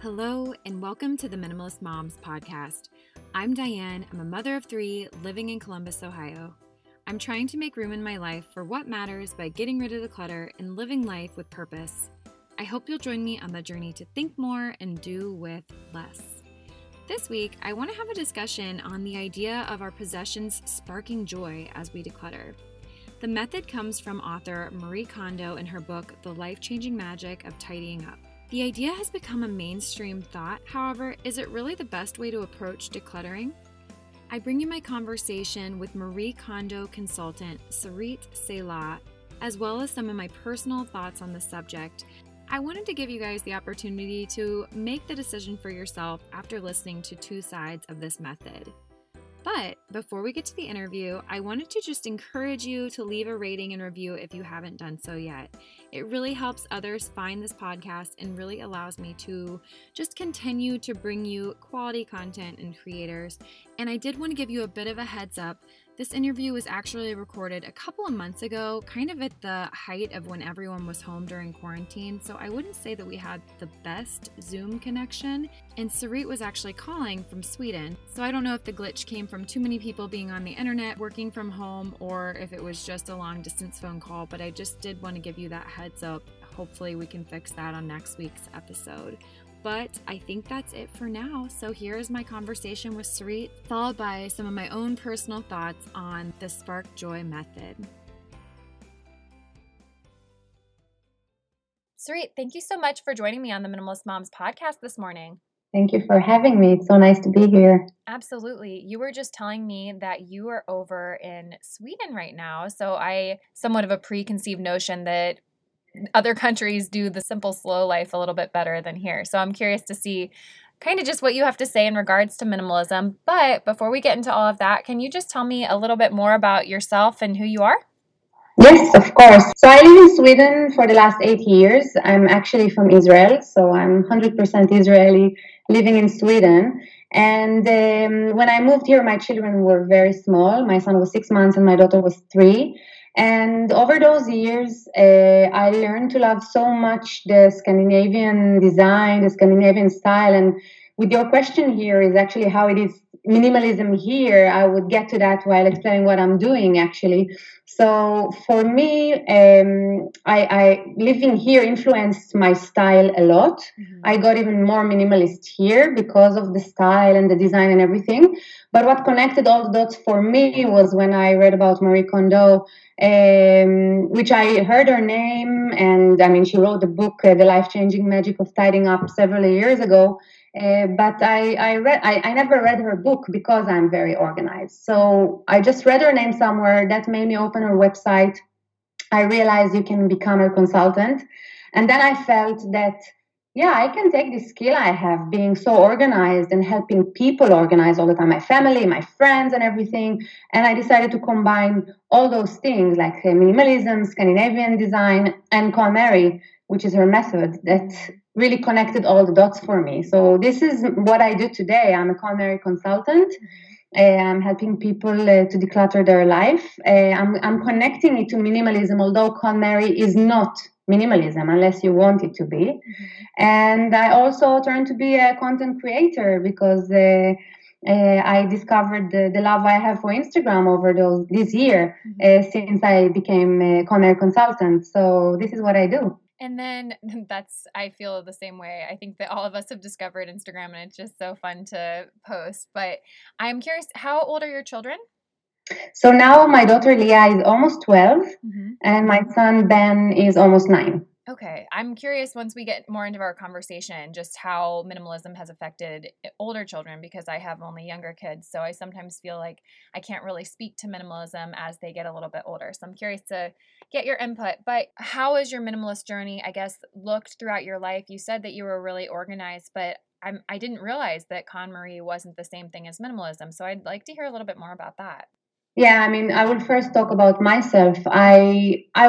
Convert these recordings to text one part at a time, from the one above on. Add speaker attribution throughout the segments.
Speaker 1: Hello, and welcome to the Minimalist Moms podcast. I'm Diane. I'm a mother of three living in Columbus, Ohio. I'm trying to make room in my life for what matters by getting rid of the clutter and living life with purpose. I hope you'll join me on the journey to think more and do with less. This week, I want to have a discussion on the idea of our possessions sparking joy as we declutter. The method comes from author Marie Kondo in her book, The Life Changing Magic of Tidying Up. The idea has become a mainstream thought, however, is it really the best way to approach decluttering? I bring you my conversation with Marie Kondo consultant Sarit Sela, as well as some of my personal thoughts on the subject. I wanted to give you guys the opportunity to make the decision for yourself after listening to two sides of this method. But before we get to the interview, I wanted to just encourage you to leave a rating and review if you haven't done so yet. It really helps others find this podcast and really allows me to just continue to bring you quality content and creators. And I did want to give you a bit of a heads up this interview was actually recorded a couple of months ago, kind of at the height of when everyone was home during quarantine, so I wouldn't say that we had the best Zoom connection. And Sarit was actually calling from Sweden, so I don't know if the glitch came from too many people being on the internet working from home or if it was just a long distance phone call, but I just did want to give you that heads up. Hopefully, we can fix that on next week's episode. But I think that's it for now. So here is my conversation with Sarit, followed by some of my own personal thoughts on the Spark Joy method. Sarit, thank you so much for joining me on the Minimalist Moms podcast this morning.
Speaker 2: Thank you for having me. It's so nice to be here.
Speaker 1: Absolutely. You were just telling me that you are over in Sweden right now. So I somewhat of a preconceived notion that other countries do the simple, slow life a little bit better than here. So I'm curious to see kind of just what you have to say in regards to minimalism. But before we get into all of that, can you just tell me a little bit more about yourself and who you are?
Speaker 2: Yes, of course. So I live in Sweden for the last eight years. I'm actually from Israel, so I'm 100% Israeli living in Sweden. And um, when I moved here, my children were very small. My son was six months and my daughter was three. And over those years, uh, I learned to love so much the Scandinavian design, the Scandinavian style. And with your question here is actually how it is minimalism here. I would get to that while explaining what I'm doing actually. So for me, um, I, I, living here influenced my style a lot. Mm-hmm. I got even more minimalist here because of the style and the design and everything. But what connected all the dots for me was when I read about Marie Kondo um, which I heard her name, and I mean, she wrote the book, uh, The Life Changing Magic of Tidying Up, several years ago. Uh, but I, I read, I, I never read her book because I'm very organized. So I just read her name somewhere. That made me open her website. I realized you can become a consultant, and then I felt that yeah, I can take this skill I have being so organized and helping people organize all the time, my family, my friends, and everything. And I decided to combine all those things like minimalism, Scandinavian design, and KonMari, which is her method that really connected all the dots for me. So this is what I do today. I'm a KonMari consultant. Uh, I'm helping people uh, to declutter their life. Uh, I'm, I'm connecting it to minimalism, although KonMari is not minimalism unless you want it to be. Mm-hmm. And I also turned to be a content creator because uh, I discovered the, the, love I have for Instagram over those this year mm-hmm. uh, since I became a KonMari consultant. So this is what I do.
Speaker 1: And then that's, I feel the same way. I think that all of us have discovered Instagram and it's just so fun to post. But I'm curious, how old are your children?
Speaker 2: So now my daughter Leah is almost 12 mm-hmm. and my son Ben is almost nine.
Speaker 1: Okay. I'm curious once we get more into our conversation just how minimalism has affected eh, older children because I have only younger kids. So I sometimes feel like I can't really speak to minimalism as they get a little bit older. So I'm curious to get your input. But how has your minimalist journey, I guess, looked throughout your life? You said that you were really organized, but I'm, I didn't realize that KonMari wasn't the same thing as minimalism. So I'd like to hear a little bit more about that.
Speaker 2: Yeah, I mean, I will first talk about myself. I I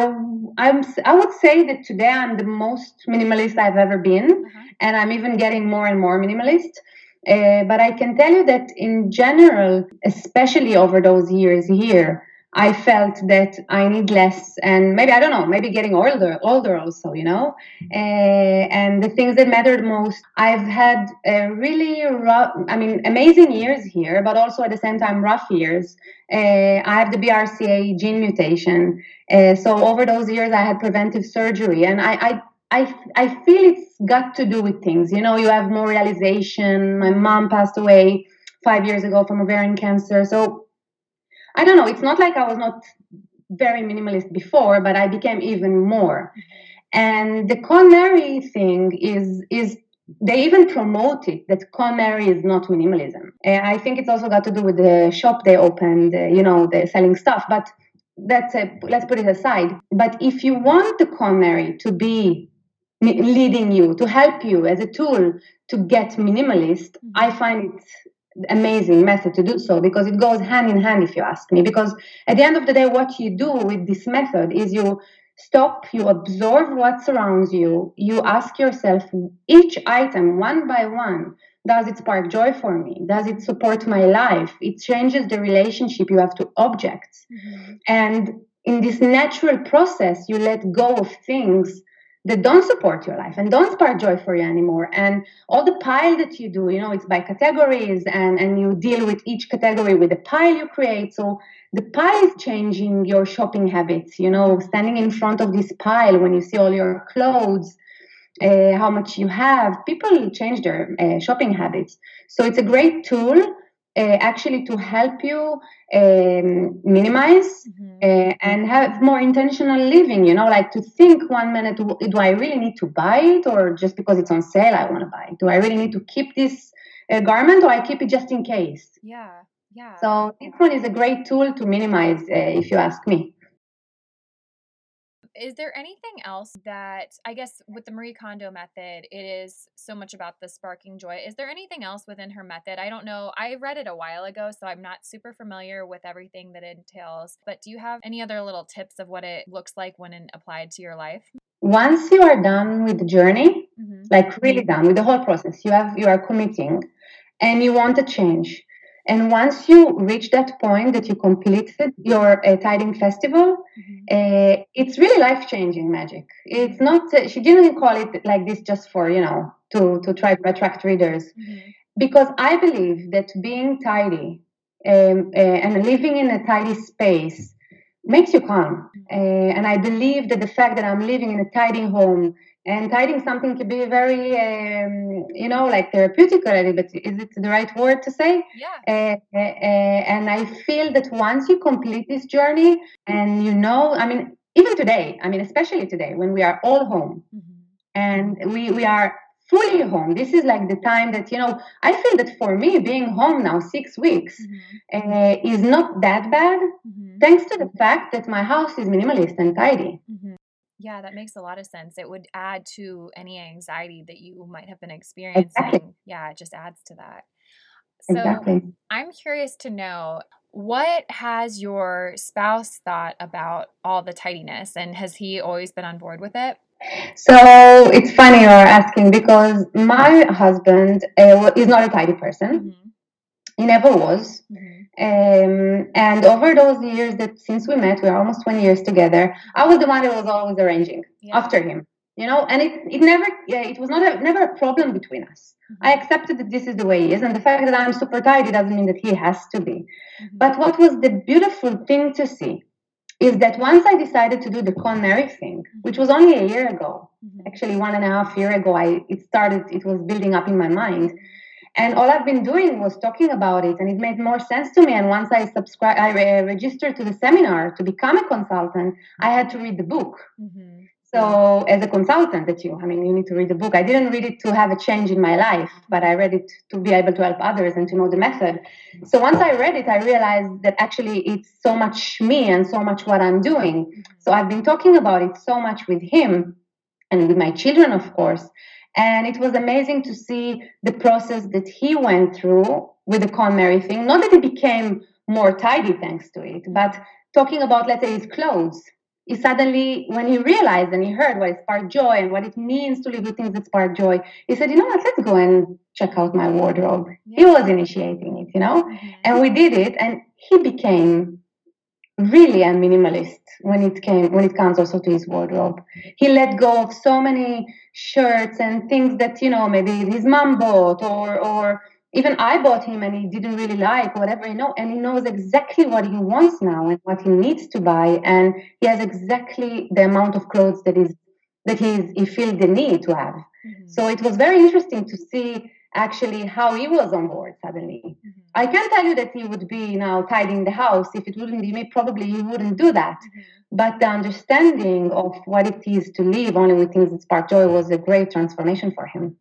Speaker 2: I'm I would say that today I'm the most minimalist I've ever been, uh-huh. and I'm even getting more and more minimalist. Uh, but I can tell you that in general, especially over those years here, I felt that I need less, and maybe I don't know, maybe getting older, older also, you know. Uh, and the things that mattered most, I've had a really rough, I mean, amazing years here, but also at the same time rough years. Uh, I have the BRCA gene mutation, uh, so over those years I had preventive surgery, and I, I I, I feel it's got to do with things. You know, you have more realization. My mom passed away five years ago from ovarian cancer. So I don't know. It's not like I was not very minimalist before, but I became even more. And the KonMari thing is is they even promote it that KonMari is not minimalism. I think it's also got to do with the shop they opened, uh, you know, the selling stuff. But that's a, let's put it aside. But if you want the KonMari to be leading you, to help you as a tool to get minimalist, mm-hmm. I find it amazing method to do so because it goes hand in hand if you ask me. Because at the end of the day what you do with this method is you stop you observe what surrounds you. You ask yourself each item one by one does it spark joy for me? Does it support my life? It changes the relationship you have to objects. Mm-hmm. and in this natural process you let go of things that don't support your life and don't spark joy for you anymore. And all the pile that you do you know it's by categories and and you deal with each category with the pile you create. So the pile is changing your shopping habits you know standing in front of this pile when you see all your clothes uh, how much you have people change their uh, shopping habits. So it's a great tool actually to help you um, minimize mm-hmm. uh, and have more intentional living you know like to think one minute do i really need to buy it or just because it's on sale i want to buy it? Do i really need to keep this uh, garment or i keep it just in case?
Speaker 1: Yeah yeah.
Speaker 2: So this one is a great tool to minimize uh, if you ask me
Speaker 1: is there anything else that I guess with the Marie Kondo method, it is so much about the sparking joy. Is there anything else within her method? I don't know. I read it a while ago, so I'm not super familiar with everything that it entails. But do you have any other little tips of what it looks like when it applied to your life?
Speaker 2: Once you are done with the journey, mm-hmm. like really done with the whole process, you have you are committing and you want to change and once you reach that point that you completed your uh, tiding festival, mm-hmm. uh, it's really life changing magic. It's not, uh, she didn't call it like this just for, you know, to, to try to attract readers. Mm-hmm. Because I believe that being tidy um, uh, and living in a tidy space makes you calm. Mm-hmm. Uh, and I believe that the fact that I'm living in a tidy home and tiding something can be very um, you know like therapeutic already but is it the right word to say
Speaker 1: yeah uh, uh,
Speaker 2: uh, and i feel that once you complete this journey and you know i mean even today i mean especially today when we are all home mm-hmm. and we we are fully home this is like the time that you know i feel that for me being home now six weeks mm-hmm. Uh, is not that bad mm-hmm. thanks to the fact that my house is minimalist and tidy
Speaker 1: mm-hmm. Yeah, that makes a lot of sense. It would add to any anxiety that you might have been experiencing. Exactly. Yeah, it just adds to that. So exactly. I'm curious to know what has your spouse thought about all the tidiness and has he always been on board with it?
Speaker 2: So it's funny you're asking because my husband uh, is not a tidy person. Mm-hmm. He never was. Mm-hmm. Um, and over those years that since we met, we're almost 20 years together, I was the one that was always arranging yeah. after him, you know, and it, it never, yeah, it was not a, never a problem between us. Mm-hmm. I accepted that this is the way he is. And the fact that I'm super tidy doesn't mean that he has to be. Mm-hmm. But what was the beautiful thing to see is that once I decided to do the KonMari thing, mm-hmm. which was only a year ago, mm-hmm. actually one and a half year ago, I it started, it was building up in my mind and all I've been doing was talking about it, and it made more sense to me. And once I subscribed, I re- registered to the seminar to become a consultant. I had to read the book. Mm-hmm. So, as a consultant, that you, I mean, you need to read the book. I didn't read it to have a change in my life, but I read it to be able to help others and to know the method. So, once I read it, I realized that actually it's so much me and so much what I'm doing. Mm-hmm. So, I've been talking about it so much with him and with my children, of course. And it was amazing to see the process that he went through with the KonMari thing. Not that he became more tidy thanks to it, but talking about, let's say, his clothes. He suddenly, when he realized and he heard what is spark joy and what it means to live with things that spark joy, he said, you know what, let's go and check out my wardrobe. Yeah. He was initiating it, you know? Mm-hmm. And we did it, and he became really a minimalist when it came when it comes also to his wardrobe. He let go of so many shirts and things that you know maybe his mom bought or or even I bought him and he didn't really like whatever you know and he knows exactly what he wants now and what he needs to buy and he has exactly the amount of clothes that is that he's he feels the need to have. Mm-hmm. So it was very interesting to see actually how he was on board suddenly. I can tell you that he would be now tidying the house. If it wouldn't be me, probably he wouldn't do that. Mm-hmm. But the understanding of what it is to live only with things that spark joy was a great transformation for him.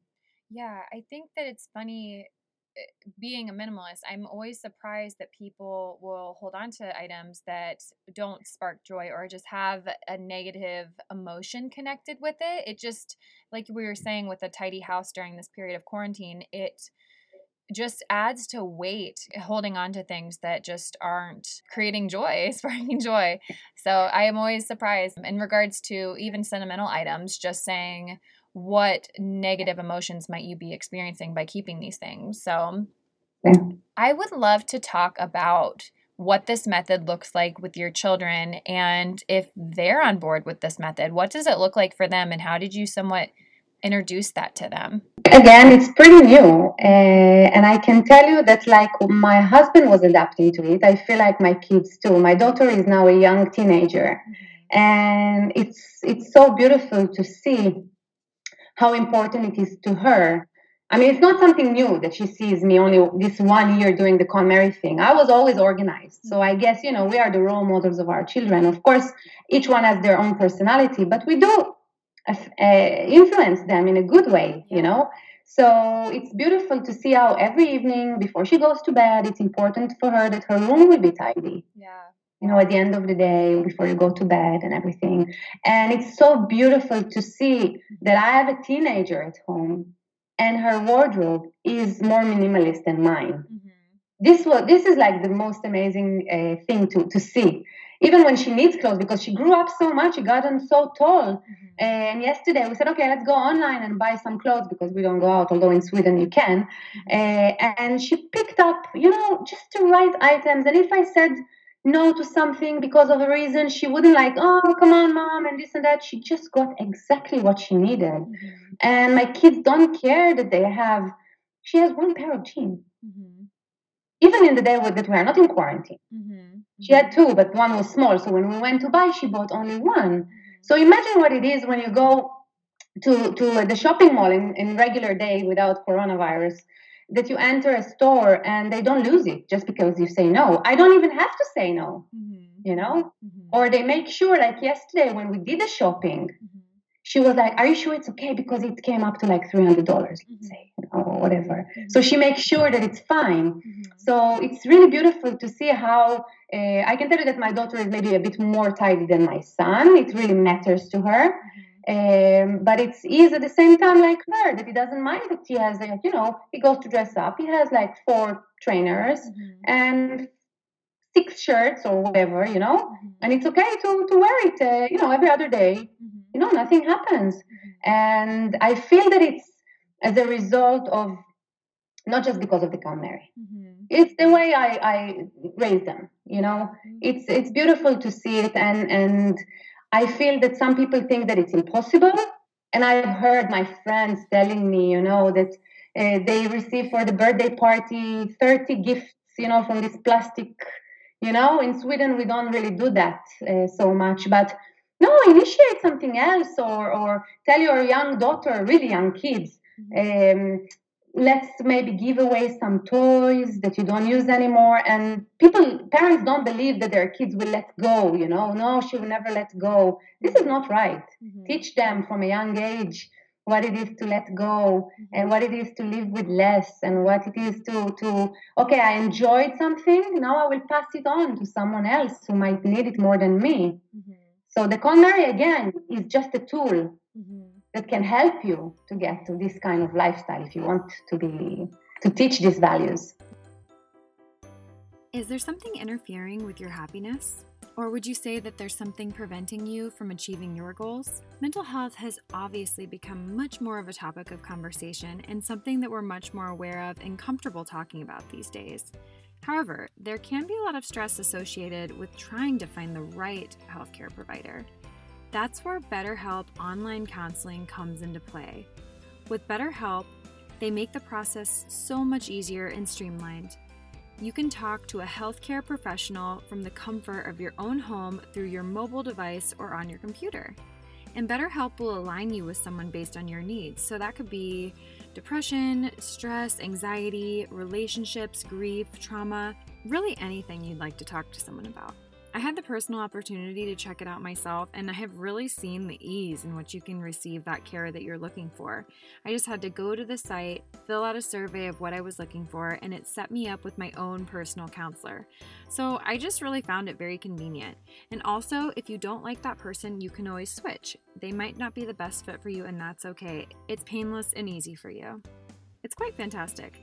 Speaker 1: Yeah, I think that it's funny eh, being a minimalist, I'm always surprised that people will hold on to items that don't spark joy or just have a negative emotion connected with it. It just like we were saying with a tidy house during this period of quarantine, it just adds to weight holding on to things that just aren't creating joy, sparking joy. So I am always surprised in regards to even sentimental items, just saying what negative emotions might you be experiencing by keeping these things. So I would love to talk about what this method looks like with your children and if they're on board with this method. What does it look like for them and how did you somewhat introduce that to them?
Speaker 2: Again, it's pretty new. Uh, and I can tell you that, like, my husband was adapting to it. I feel like my kids too. My daughter is now a young teenager. Mm-hmm. And it's it's so beautiful to see how important it is to her I mean, it's not something new that she sees me only this one year doing the KonMari thing. I was always organized. So I guess, you know, we are the role models of our children. Of course, each one has their own personality, but we do influence them in a good way, you know? So it's beautiful to see how every evening before she goes to bed, it's important for her that her room will be tidy.
Speaker 1: Yeah.
Speaker 2: You know, at the end of the day, before you go to bed and everything. And it's so beautiful to see that I have a teenager at home and her wardrobe is more minimalist than mine. Mm-hmm. This was this is like the most amazing uh, thing to to see. Even when she needs clothes, because she grew up so much, she gotten so tall. Mm-hmm. And yesterday we said, okay, let's go online and buy some clothes because we don't go out. Although in Sweden you can. Mm-hmm. Uh, and she picked up, you know, just the right items. And if I said no to something because of a reason, she wouldn't like, oh, come on, mom, and this and that. She just got exactly what she needed. Mm-hmm. And my kids don't care that they have, she has one pair of jeans. Even in the day that we are not in quarantine. Mm-hmm. She had two, but one was small. So when we went to buy, she bought only one. Mm-hmm. So imagine what it is when you go to, to the shopping mall in, in regular day without coronavirus that you enter a store and they don't lose it just because you say no. I don't even have to say no, mm-hmm. you know? Mm-hmm. Or they make sure, like yesterday when we did the shopping, mm-hmm. She was like, Are you sure it's okay? Because it came up to like $300, let's mm-hmm. say, or whatever. Mm-hmm. So she makes sure that it's fine. Mm-hmm. So it's really beautiful to see how uh, I can tell you that my daughter is maybe a bit more tidy than my son. It really matters to her. Um, but it's he's at the same time like her that he doesn't mind that he has like you know he goes to dress up he has like four trainers mm-hmm. and six shirts or whatever you know mm-hmm. and it's okay to to wear it uh, you know every other day mm-hmm. You know nothing happens mm-hmm. and I feel that it's as a result of not just because of the KonMari mm-hmm. it's the way I I raise them you know mm-hmm. it's it's beautiful to see it and and I feel that some people think that it's impossible. And I've heard my friends telling me, you know, that uh, they receive for the birthday party 30 gifts, you know, from this plastic. You know, in Sweden, we don't really do that uh, so much. But no, initiate something else or, or tell your young daughter, really young kids, mm-hmm. um, let's maybe give away some toys that you don't use anymore and people parents don't believe that their kids will let go you know no she will never let go this is not right mm-hmm. teach them from a young age what it is to let go mm-hmm. and what it is to live with less and what it is to to okay i enjoyed something now i will pass it on to someone else who might need it more than me mm-hmm. So the KonMari again is just a tool mm-hmm that can help you to get to this kind of lifestyle if you want to be to teach these values.
Speaker 1: Is there something interfering with your happiness? Or would you say that there's something preventing you from achieving your goals? Mental health has obviously become much more of a topic of conversation and something that we're much more aware of and comfortable talking about these days. However, there can be a lot of stress associated with trying to find the right healthcare provider. That's where BetterHelp online counseling comes into play. With BetterHelp, they make the process so much easier and streamlined. You can talk to a healthcare professional from the comfort of your own home through your mobile device or on your computer. And BetterHelp will align you with someone based on your needs. So that could be depression, stress, anxiety, relationships, grief, trauma, really anything you'd like to talk to someone about. I had the personal opportunity to check it out myself, and I have really seen the ease in which you can receive that care that you're looking for. I just had to go to the site, fill out a survey of what I was looking for, and it set me up with my own personal counselor. So I just really found it very convenient. And also, if you don't like that person, you can always switch. They might not be the best fit for you, and that's okay. It's painless and easy for you. It's quite fantastic.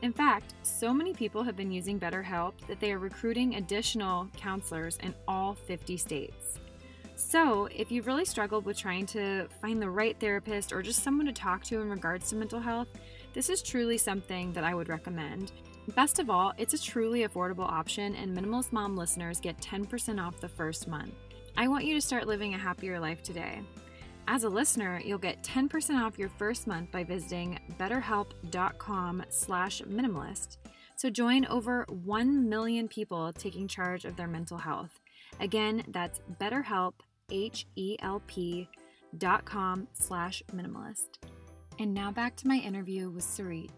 Speaker 1: In fact, so many people have been using BetterHelp that they are recruiting additional counselors in all 50 states. So, if you've really struggled with trying to find the right therapist or just someone to talk to in regards to mental health, this is truly something that I would recommend. Best of all, it's a truly affordable option, and Minimalist Mom listeners get 10% off the first month. I want you to start living a happier life today. As a listener, you'll get 10% off your first month by visiting betterhelp.com slash minimalist. So join over 1 million people taking charge of their mental health. Again, that's betterhelp, H-E-L-P dot com slash minimalist. And now back to my interview with Sarit.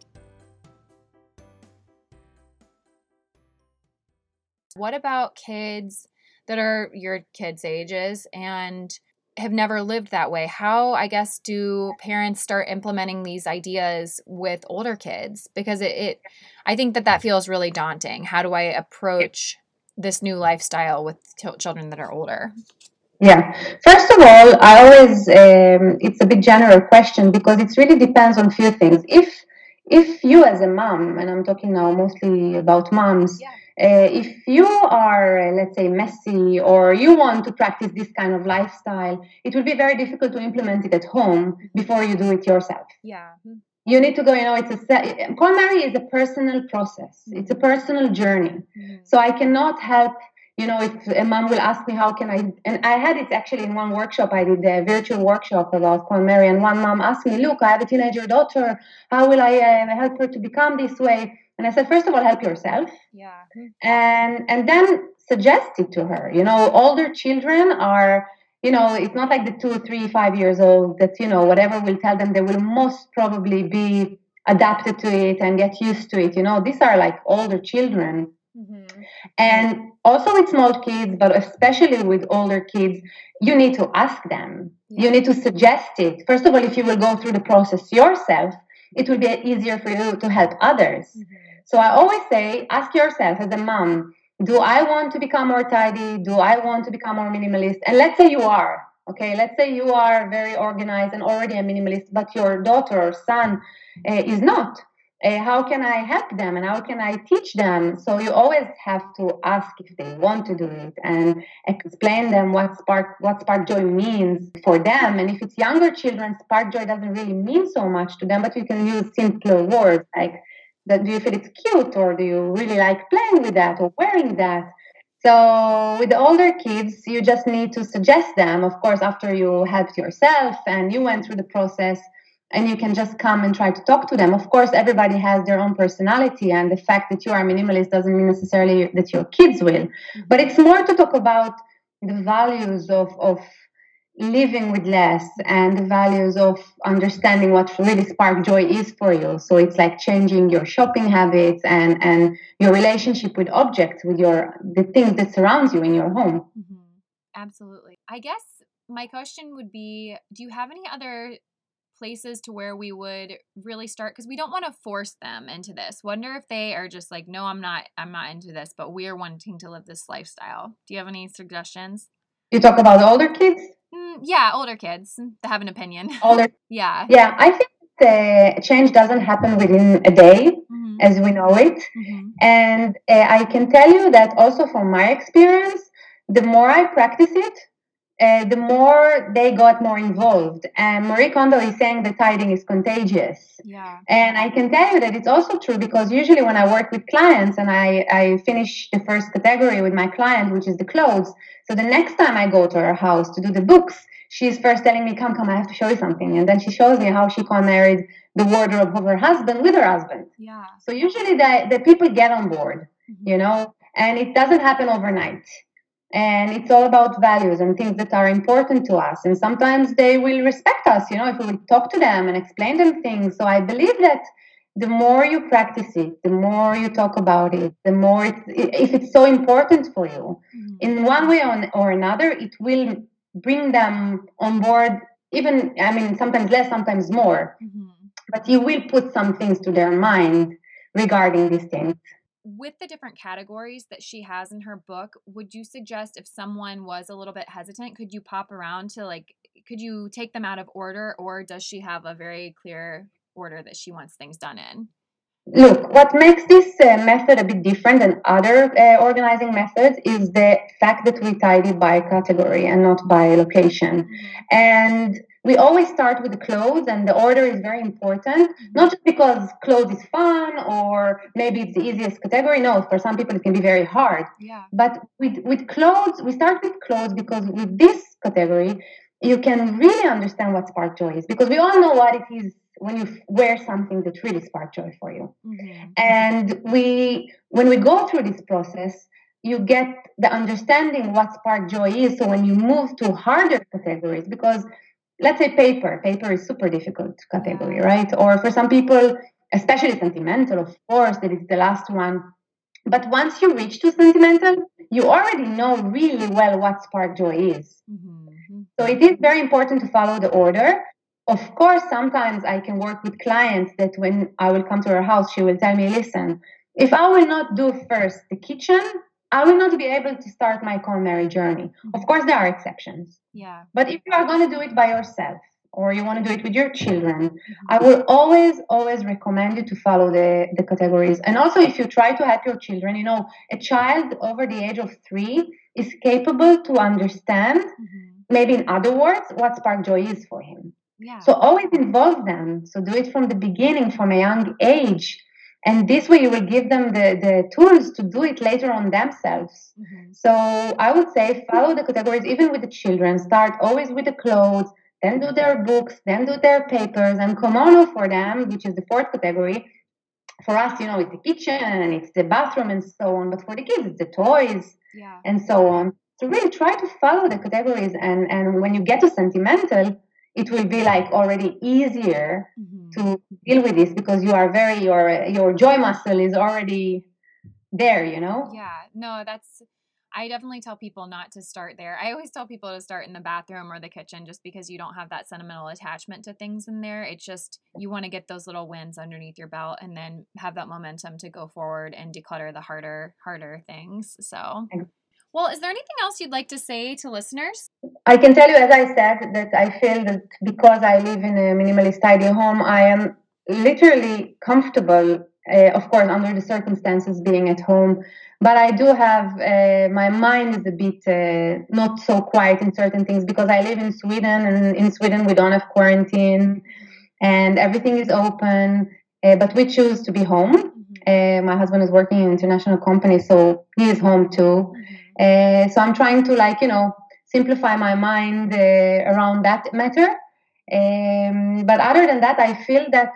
Speaker 1: What about kids that are your kids' ages and have never lived that way. How i guess do parents start implementing these ideas with older kids? Because it, it i think that that feels really daunting. How do i approach this new lifestyle with t- children that are older?
Speaker 2: Yeah. First of all i always um, it's a bit general question because it really depends on a few things. If if you as a mom and i'm talking now mostly about moms yeah uh, if you are, uh, let's say, messy or you want to practice this kind of lifestyle, it will be very difficult to implement it at home before you do it yourself.
Speaker 1: Yeah.
Speaker 2: You need to go, you know, it's a, KonMari is a personal process. Mm-hmm. It's a personal journey. Mm-hmm. So I cannot help, you know, if a mom will ask me, how can I, and I had it actually in one workshop, I did a virtual workshop about KonMari and one mom asked me, look, I have a teenager daughter. How will I uh, help her to become this way? And I said, first of all, help yourself.
Speaker 1: Yeah.
Speaker 2: And and then suggest it to her. You know, older children are, you know, it's not like the two, three, five years old that, you know, whatever we'll tell them, they will most probably be adapted to it and get used to it. You know, these are like older children. Mm-hmm. And also with small kids, but especially with older kids, you need to ask them. Yeah. You need to suggest it. First of all, if you will go through the process yourself, it will be easier for you to help others. Mm-hmm. So I always say, ask yourself as a mom, do I want to become more tidy? Do I want to become more minimalist? And let's say you are, okay? Let's say you are very organized and already a minimalist, but your daughter or son uh, is not. Uh, how can I help them and how can I teach them? So you always have to ask if they want to do it and explain them what spark what spark joy means for them. And if it's younger children, spark joy doesn't really mean so much to them, but you can use simpler words like that do you feel it's cute or do you really like playing with that or wearing that? So with the older kids you just need to suggest them of course after you helped yourself and you went through the process and you can just come and try to talk to them. Of course everybody has their own personality and the fact that you are minimalist doesn't mean necessarily that your kids will. Mm-hmm. but it's more to talk about the values of, of living with less and the values of understanding what really spark joy is for you. So it's like changing your shopping habits and and your relationship with objects with your the things that surrounds you in your home.
Speaker 1: Mm-hmm. absolutely. I guess my question would be do you have any other places to where we would really start? Because we don't want to force them into this. Wonder if they are just like no i'm not i'm not into this but we are wanting to live this lifestyle. Do you have any suggestions?
Speaker 2: You talk about older kids
Speaker 1: yeah, older kids—they have an opinion.
Speaker 2: Older.
Speaker 1: yeah.
Speaker 2: Yeah, I think the change doesn't happen within a day mm-hmm. as we know it. Mm-hmm. And uh, I can tell you that also from my experience, the more I practice it, uh, the more they got more involved. And Marie Kondo is saying the tithing is contagious.
Speaker 1: Yeah.
Speaker 2: And I can tell you that it's also true because usually when I work with clients and I, I finish the first category with my client, which is the clothes, so the next time I go to her house to do the books, she's first telling me, Come, come, I have to show you something. And then she shows me how she co-married the wardrobe of her husband with her husband.
Speaker 1: Yeah.
Speaker 2: So usually the, the people get on board, mm-hmm. you know, and it doesn't happen overnight and it's all about values and things that are important to us and sometimes they will respect us you know if we will talk to them and explain them things so i believe that the more you practice it the more you talk about it the more it's, if it's so important for you mm-hmm. in one way or another it will bring them on board even i mean sometimes less sometimes more mm-hmm. but you will put some things to their mind regarding these things
Speaker 1: with the different categories that she has in her book, would you suggest if someone was a little bit hesitant, could you pop around to like, could you take them out of order, or does she have a very clear order that she wants things done in?
Speaker 2: Look, what makes this uh, method a bit different than other uh, organizing methods is the fact that we tidy by category and not by location. Mm-hmm. And we always start with the clothes and the order is very important mm-hmm. not just because clothes is fun or maybe it's the easiest category no for some people it can be very hard
Speaker 1: yeah.
Speaker 2: but with with clothes we start with clothes because with this category you can really understand what spark joy is because we all know what it is when you wear something that really spark joy for you. Mm-hmm. and we when we go through this process you get the understanding what spark joy is. So when you move to harder categories because let's say paper paper is super difficult category right? Or for some people especially sentimental of course that is the last one. But once you reach to sentimental you already know really well what spark joy is. Mm-hmm. so it is very important to follow the order of course sometimes i can work with clients that when i will come to her house she will tell me listen if i will not do first the kitchen I will not be able to start my KonMari journey. Mm-hmm. Of course, there are exceptions.
Speaker 1: Yeah.
Speaker 2: But if you are going to do it by yourself or you want to do it with your children, mm-hmm. I will always, always recommend you to follow the, the categories. And also, if you try to help your children, you know, a child over the age of three is capable to understand, mm-hmm. maybe in other words, what spark joy is for him.
Speaker 1: Yeah.
Speaker 2: So always involve them. So do it from the beginning, from a young age and this way you will give them the, the tools to do it later on themselves mm-hmm. so i would say follow the categories even with the children start always with the clothes then do their books then do their papers and komono for them which is the fourth category for us you know it's the kitchen and it's the bathroom and so on but for the kids it's the toys
Speaker 1: yeah.
Speaker 2: and so on so really try to follow the categories and and when you get to sentimental it will be like already easier mm-hmm. to deal with this because you are very your your joy muscle is already there you know?
Speaker 1: Yeah. No that's i definitely tell people not to start there. I always tell people to start in the bathroom or the kitchen just because you don't have that sentimental attachment to things in there. It's just you want to get those little wins underneath your belt and then have that momentum to go forward and declutter the harder harder things so well, is there anything else you'd like to say to listeners?
Speaker 2: I can tell you, as I said, that I feel that because I live in a minimalist tidy home, I am literally comfortable, uh, of course, under the circumstances being at home. But I do have, uh, my mind is a bit uh, not so quiet in certain things because I live in Sweden, and in Sweden we don't have quarantine and everything is open. Uh, but we choose to be home. Mm-hmm. Uh, my husband is working in an international company, so he is home too. Mm-hmm. Uh, so I'm trying to like you know simplify my mind uh, around that matter. Um, but other than that, I feel that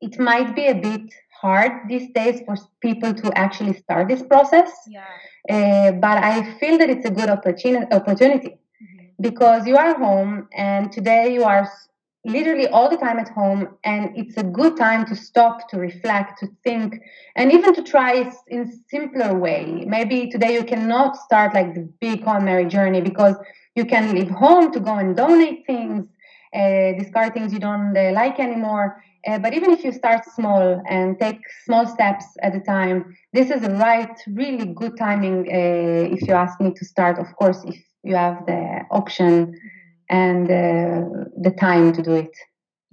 Speaker 2: it might be a bit hard these days for people to actually start this process.
Speaker 1: Yeah.
Speaker 2: Uh, but I feel that it's a good opportunity opportunity mm-hmm. because you are home and today you are literally all the time at home and it's a good time to stop to reflect to think and even to try in simpler way. Maybe today you cannot start like the big KonMari journey because you can leave home to go and donate things uh, discard things you don't uh, like anymore. Uh, but even if you start small and take small steps at a time this is the right really good timing uh, if you ask me to start of course if you have the option and uh, the time to do it.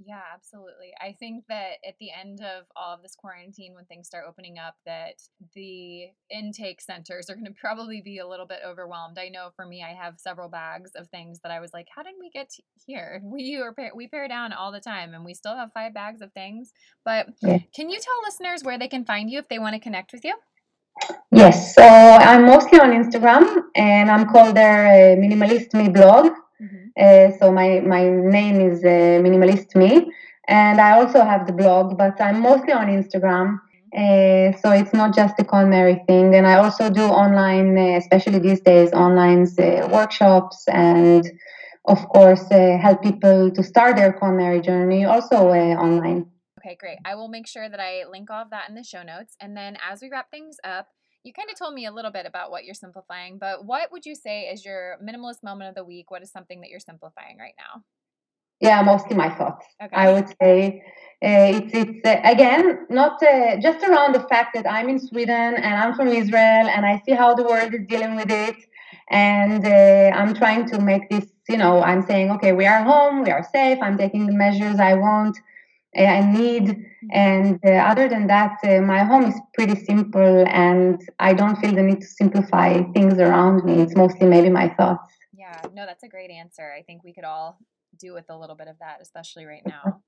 Speaker 1: Yeah, absolutely. I think that at the end of all of this quarantine, when things start opening up, that the intake centers are going to probably be a little bit overwhelmed. I know for me, I have several bags of things that I was like, how did we get here? We are we pare down all the time, and we still have five bags of things. But yeah. can you tell listeners where they can find you if they want to connect with you?
Speaker 2: Yes, so I'm mostly on Instagram, and I'm called there uh, Minimalist Me blog. Mm-hmm. Uh, so my my name is uh, Minimalist Me, and I also have the blog, but I'm mostly on Instagram. Uh, so it's not just the KonMari thing, and I also do online, uh, especially these days, online uh, workshops, and of course help people to start their KonMari journey also online.
Speaker 1: Okay, great. I will make sure that I link all of that in the show notes, and then as we wrap things up you kind of told me a little bit about what you're simplifying, but what would you say is your minimalist moment of the week? What is something that you're simplifying right now?
Speaker 2: Yeah, mostly my thoughts. Okay. I would say uh, it's it's uh, again not uh, just around the fact that I'm in Sweden and I'm from Israel and I see how the world is dealing with it, and uh, I'm trying to make this. You know, I'm saying, okay, we are home, we are safe. I'm taking the measures I want I need. Mm-hmm. And uh, other than that, uh, my home is pretty simple and I don't feel the need to simplify things around me. It's mostly maybe my thoughts.
Speaker 1: Yeah, no, that's a great answer. I think we could all do with a little bit of that, especially right now.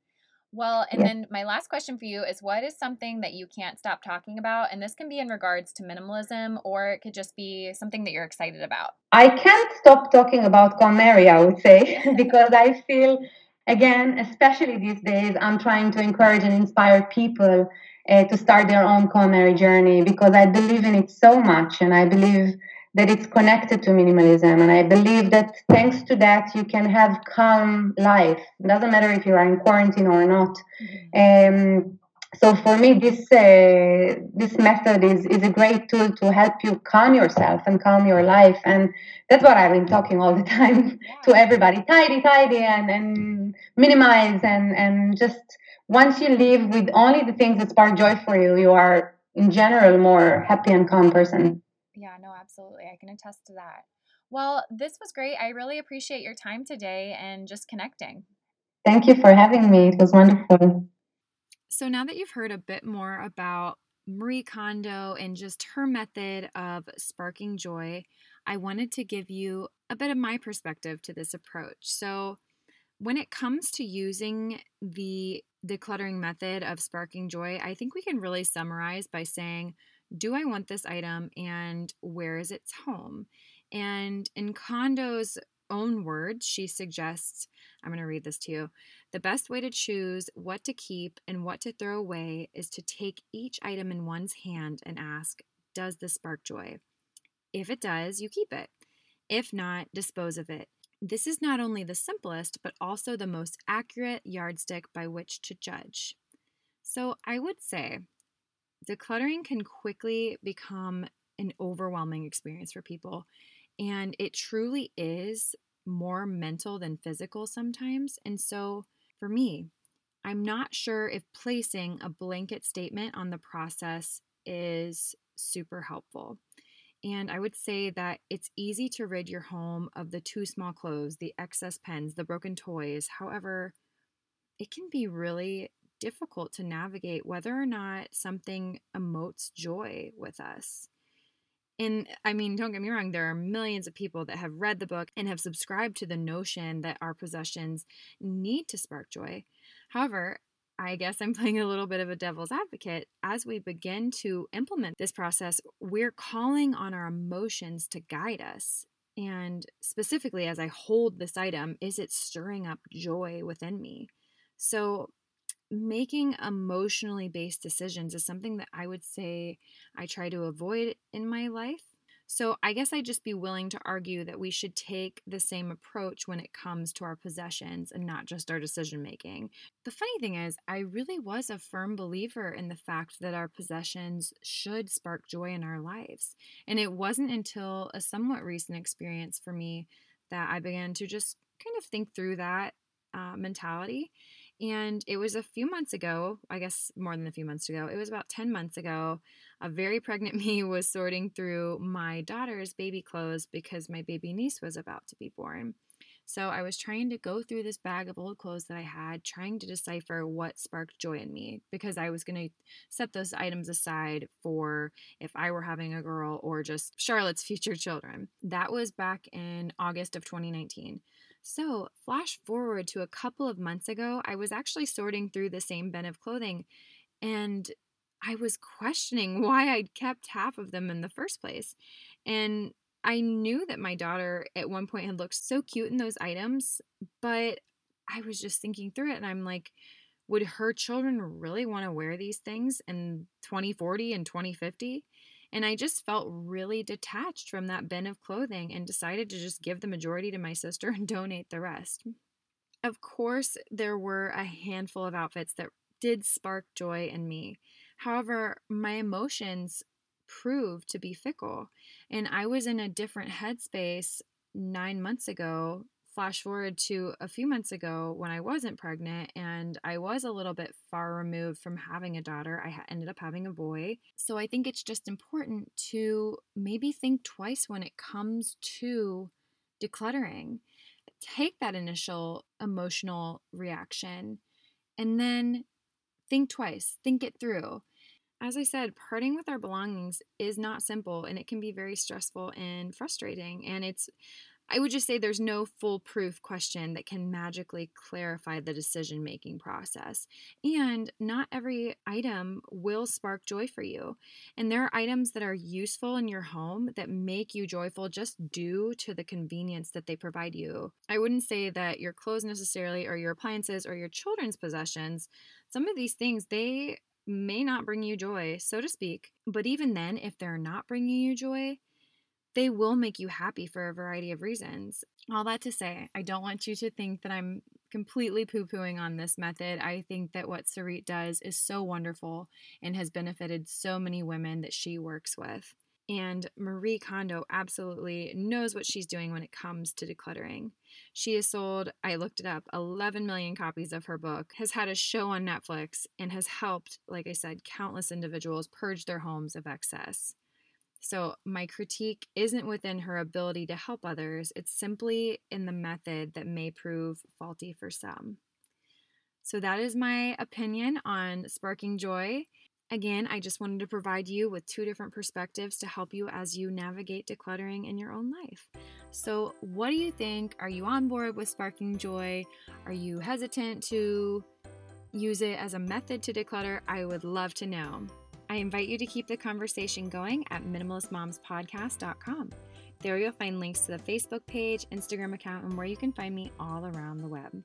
Speaker 1: Well, and yeah. then my last question for you is what is something that you can't stop talking about? And this can be in regards to minimalism or it could just be something that you're excited about.
Speaker 2: I can't stop talking about KonMari, I would say, because I feel again, especially these days, I'm trying to encourage and inspire people uh, to start their own KonMari journey because I believe in it so much and I believe that it's connected to minimalism and I believe that thanks to that you can have calm life. It doesn't matter if you are in quarantine or not. Mm-hmm. Um, so for me this uh, this method is, is a great tool to help you calm yourself and calm your life. And that's what i've been talking all the time to everybody. Tidy tidy and, and minimize and and just once you live with only the things that spark joy for you you are in general more happy and calm person.
Speaker 1: Yeah no absolutely. I can attest to that. Well this was great. I really appreciate your time today and just connecting.
Speaker 2: Thank you for having me. It was wonderful
Speaker 1: so now that you've heard a bit more about Marie Kondo and just her method of sparking joy, I wanted to give you a bit of my perspective to this approach. So, when it comes to using the decluttering method of sparking joy, I think we can really summarize by saying, Do I want this item and where is its home? And in Kondo's own words, she suggests, I'm going to read this to you. The best way to choose what to keep and what to throw away is to take each item in one's hand and ask, Does this spark joy? If it does, you keep it. If not, dispose of it. This is not only the simplest, but also the most accurate yardstick by which to judge. So I would say decluttering can quickly become an overwhelming experience for people. And it truly is more mental than physical sometimes. And so for me, I'm not sure if placing a blanket statement on the process is super helpful. And I would say that it's easy to rid your home of the too small clothes, the excess pens, the broken toys. However, it can be really difficult to navigate whether or not something emotes joy with us. And I mean, don't get me wrong, there are millions of people that have read the book and have subscribed to the notion that our possessions need to spark joy. However, I guess I'm playing a little bit of a devil's advocate. As we begin to implement this process, we're calling on our emotions to guide us. And specifically, as I hold this item, is it stirring up joy within me? So making emotionally based decisions is something that I would say I try to avoid in my life. So I guess I'd just be willing to argue that we should take the same approach when it comes to our possessions and not just our decision making. The funny thing is, I really was a firm believer in the fact that our possessions should spark joy in our lives. And it wasn't until a somewhat recent experience for me that I began to just kind of think through that uh, mentality and it was a few months ago, I guess more than a few months ago, it was about 10 months ago. A very pregnant me was sorting through my daughter's baby clothes because my baby niece was about to be born. So I was trying to go through this bag of old clothes that I had, trying to decipher what sparked joy in me because I was going to set those items aside for if I were having a girl or just Charlotte's future children. That was back in August of 2019. So, flash forward to a couple of months ago, I was actually sorting through the same bin of clothing and I was questioning why I'd kept half of them in the first place. And I knew that my daughter at one point had looked so cute in those items, but I was just thinking through it and I'm like, would her children really want to wear these things in 2040 and 2050? And I just felt really detached from that bin of clothing and decided to just give the majority to my sister and donate the rest. Of course, there were a handful of outfits that did spark joy in me. However, my emotions proved to be fickle. And I was in a different headspace nine months ago. Flash forward to a few months ago when I wasn't pregnant and I was a little bit far removed from having a daughter. I ended up having a boy. So I think it's just important to maybe think twice when it comes to decluttering. Take that initial emotional reaction and then think twice, think it through as I said, parting with our belongings is not simple and it can be very stressful and frustrating. And it's, I would just say there's no foolproof question that can magically clarify the decision making process. And not every item will spark joy for you. And there are items that are useful in your home that make you joyful just due to the convenience that they provide you. I wouldn't say that your clothes necessarily, or your appliances, or your children's possessions. Some of these things, they may not bring you joy, so to speak. But even then, if they're not bringing you joy, they will make you happy for a variety of reasons. All that to say, I don't want you to think that I'm completely poo pooing on this method. I think that what Sarit does is so wonderful and has benefited so many women that she works with. And Marie Kondo absolutely knows what she's doing when it comes to decluttering. She has sold, I looked it up, 11 million copies of her book, has had a show on Netflix, and has helped, like I said, countless individuals purge their homes of excess. So, my critique isn't within her ability to help others, it's simply in the method that may prove faulty for some. So, that is my opinion on sparking joy. Again, I just wanted to provide you with two different perspectives to help you as you navigate decluttering in your own life. So, what do you think? Are you on board with sparking joy? Are you hesitant to use it as a method to declutter? I would love to know. I invite you to keep the conversation going at minimalistmomspodcast.com. There you'll find links to the Facebook page, Instagram account, and where you can find me all around the web.